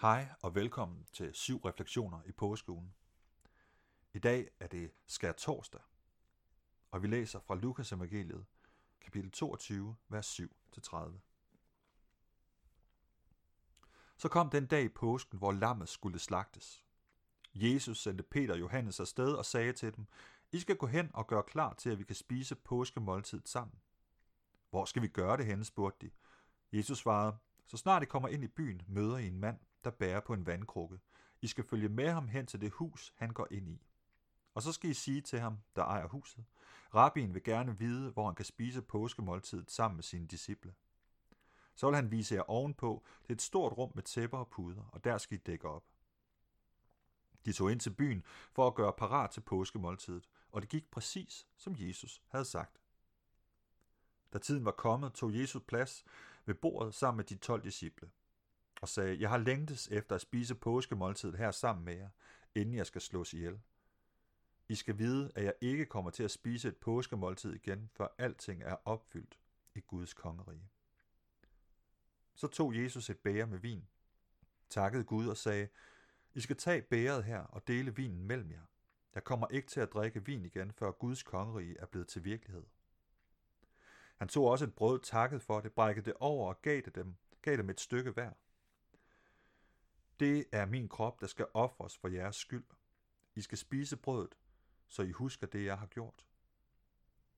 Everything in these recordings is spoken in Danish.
Hej og velkommen til syv refleksioner i påskeugen. I dag er det skær torsdag, og vi læser fra Lukas evangeliet, kapitel 22, vers 7-30. Så kom den dag i påsken, hvor lammet skulle slagtes. Jesus sendte Peter og Johannes afsted og sagde til dem, I skal gå hen og gøre klar til, at vi kan spise påskemåltid sammen. Hvor skal vi gøre det henne, spurgte de. Jesus svarede, så snart I kommer ind i byen, møder I en mand, der bærer på en vandkrukke. I skal følge med ham hen til det hus, han går ind i. Og så skal I sige til ham, der ejer huset, Rabbien vil gerne vide, hvor han kan spise påskemåltidet sammen med sine disciple. Så vil han vise jer ovenpå. Det er et stort rum med tæpper og puder, og der skal I dække op. De tog ind til byen for at gøre parat til påskemåltidet, og det gik præcis, som Jesus havde sagt. Da tiden var kommet, tog Jesus plads ved bordet sammen med de tolv disciple og sagde, jeg har længtes efter at spise påskemåltidet her sammen med jer, inden jeg skal slås ihjel. I skal vide, at jeg ikke kommer til at spise et påskemåltid igen, før alting er opfyldt i Guds kongerige. Så tog Jesus et bæger med vin, takkede Gud og sagde, I skal tage bæret her og dele vinen mellem jer. Jeg kommer ikke til at drikke vin igen, før Guds kongerige er blevet til virkelighed. Han tog også et brød, takket for det, brækkede det over og gav det dem, gav dem et stykke hver. Det er min krop, der skal ofres for jeres skyld. I skal spise brødet, så I husker det, jeg har gjort.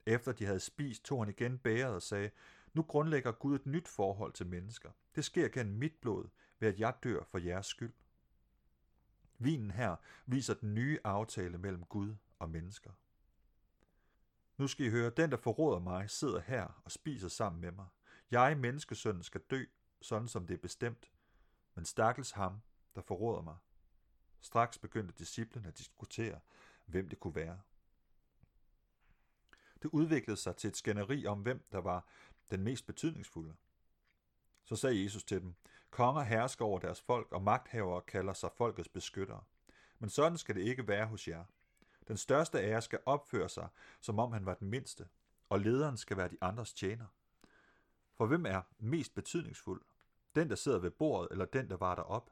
Efter de havde spist, tog han igen bæret og sagde, nu grundlægger Gud et nyt forhold til mennesker. Det sker gennem mit blod, ved at jeg dør for jeres skyld. Vinen her viser den nye aftale mellem Gud og mennesker. Nu skal I høre, den der forråder mig, sidder her og spiser sammen med mig. Jeg, menneskesønnen, skal dø, sådan som det er bestemt. Men stakkels ham, der forråder mig. Straks begyndte disciplen at diskutere, hvem det kunne være. Det udviklede sig til et skænderi om, hvem der var den mest betydningsfulde. Så sagde Jesus til dem, konger hersker over deres folk, og magthavere kalder sig folkets beskyttere. Men sådan skal det ikke være hos jer. Den største af jer skal opføre sig, som om han var den mindste, og lederen skal være de andres tjener. For hvem er mest betydningsfuld? Den, der sidder ved bordet, eller den, der var derop?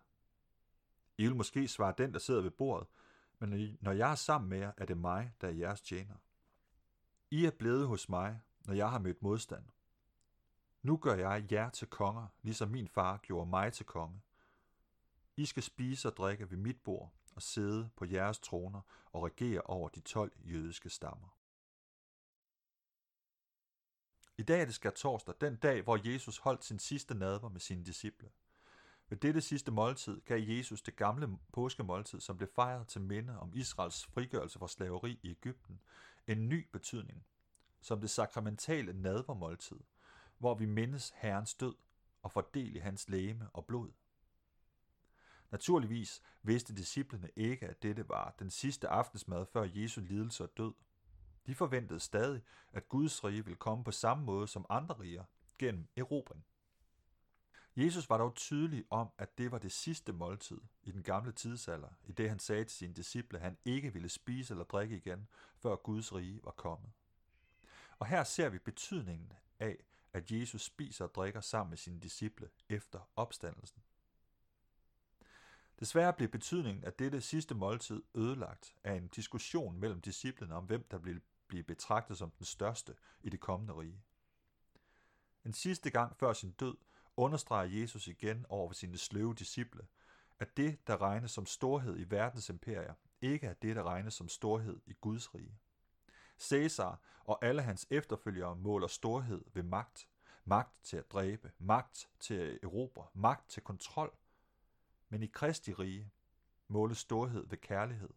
I vil måske svare den, der sidder ved bordet, men når jeg er sammen med jer, er det mig, der er jeres tjener. I er blevet hos mig, når jeg har mødt modstand. Nu gør jeg jer til konger, ligesom min far gjorde mig til konge. I skal spise og drikke ved mit bord og sidde på jeres troner og regere over de tolv jødiske stammer. I dag er det skær torsdag, den dag, hvor Jesus holdt sin sidste nadver med sine disciple. Ved dette sidste måltid gav Jesus det gamle påskemåltid, som blev fejret til minde om Israels frigørelse fra slaveri i Ægypten, en ny betydning, som det sakramentale nadvermåltid, hvor vi mindes Herrens død og fordel i hans læme og blod. Naturligvis vidste disciplene ikke, at dette var den sidste aftensmad før Jesu lidelse og død. De forventede stadig, at Guds rige ville komme på samme måde som andre riger, gennem erobring. Jesus var dog tydelig om, at det var det sidste måltid i den gamle tidsalder, i det han sagde til sine disciple, at han ikke ville spise eller drikke igen, før Guds rige var kommet. Og her ser vi betydningen af, at Jesus spiser og drikker sammen med sine disciple efter opstandelsen. Desværre blev betydningen af dette sidste måltid ødelagt af en diskussion mellem disciplene om, hvem der ville blive betragtet som den største i det kommende rige. En sidste gang før sin død understreger Jesus igen over for sine sløve disciple, at det, der regnes som storhed i verdens imperier, ikke er det, der regnes som storhed i Guds rige. Cæsar og alle hans efterfølgere måler storhed ved magt. Magt til at dræbe, magt til at erobre, magt til kontrol. Men i Kristi rige måles storhed ved kærlighed,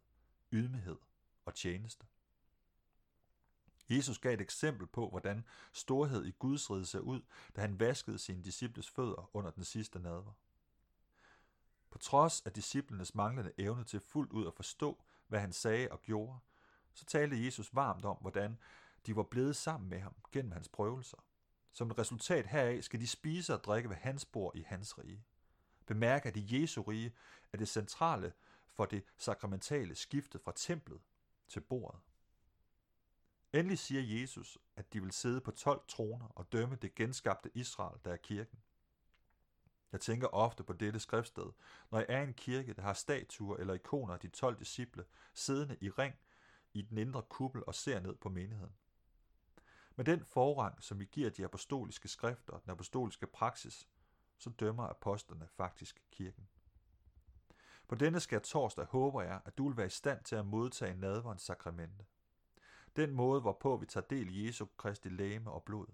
ydmyghed og tjeneste. Jesus gav et eksempel på, hvordan storhed i Guds rige ser ud, da han vaskede sine disciples fødder under den sidste nadver. På trods af disciplenes manglende evne til fuldt ud at forstå, hvad han sagde og gjorde, så talte Jesus varmt om, hvordan de var blevet sammen med ham gennem hans prøvelser. Som et resultat heraf skal de spise og drikke ved hans bord i hans rige. Bemærk, at i Jesu rige er det centrale for det sakramentale skiftet fra templet til bordet. Endelig siger Jesus, at de vil sidde på 12 troner og dømme det genskabte Israel, der er kirken. Jeg tænker ofte på dette skriftsted, når jeg er i en kirke, der har statuer eller ikoner af de 12 disciple, siddende i ring i den indre kuppel og ser ned på menigheden. Med den forrang, som vi giver de apostoliske skrifter og den apostoliske praksis, så dømmer apostlene faktisk kirken. På denne skal torsdag håber jeg, at du vil være i stand til at modtage nadverens sakramente. Den måde, hvorpå vi tager del i Jesu Kristi læme og blod.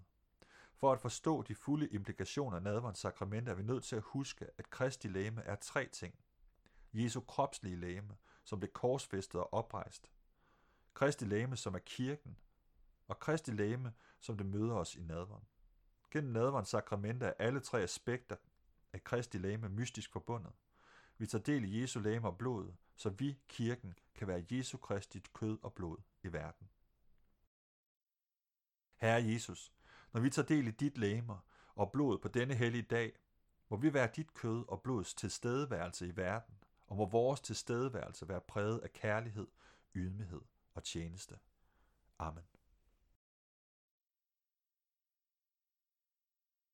For at forstå de fulde implikationer af nadverens sakramente er vi nødt til at huske, at Kristi læme er tre ting. Jesu kropslige læme, som blev korsfæstet og oprejst. Kristi læme, som er kirken, og Kristi læme, som det møder os i nadveren. Gennem nadverens sakramente er alle tre aspekter af Kristi læme mystisk forbundet. Vi tager del i Jesu læme og blod, så vi, kirken, kan være Jesu Kristi kød og blod i verden. Herre Jesus, når vi tager del i dit læmer og blod på denne hellige dag, må vi være dit kød og blods tilstedeværelse i verden, og må vores tilstedeværelse være præget af kærlighed, ydmyghed og tjeneste. Amen.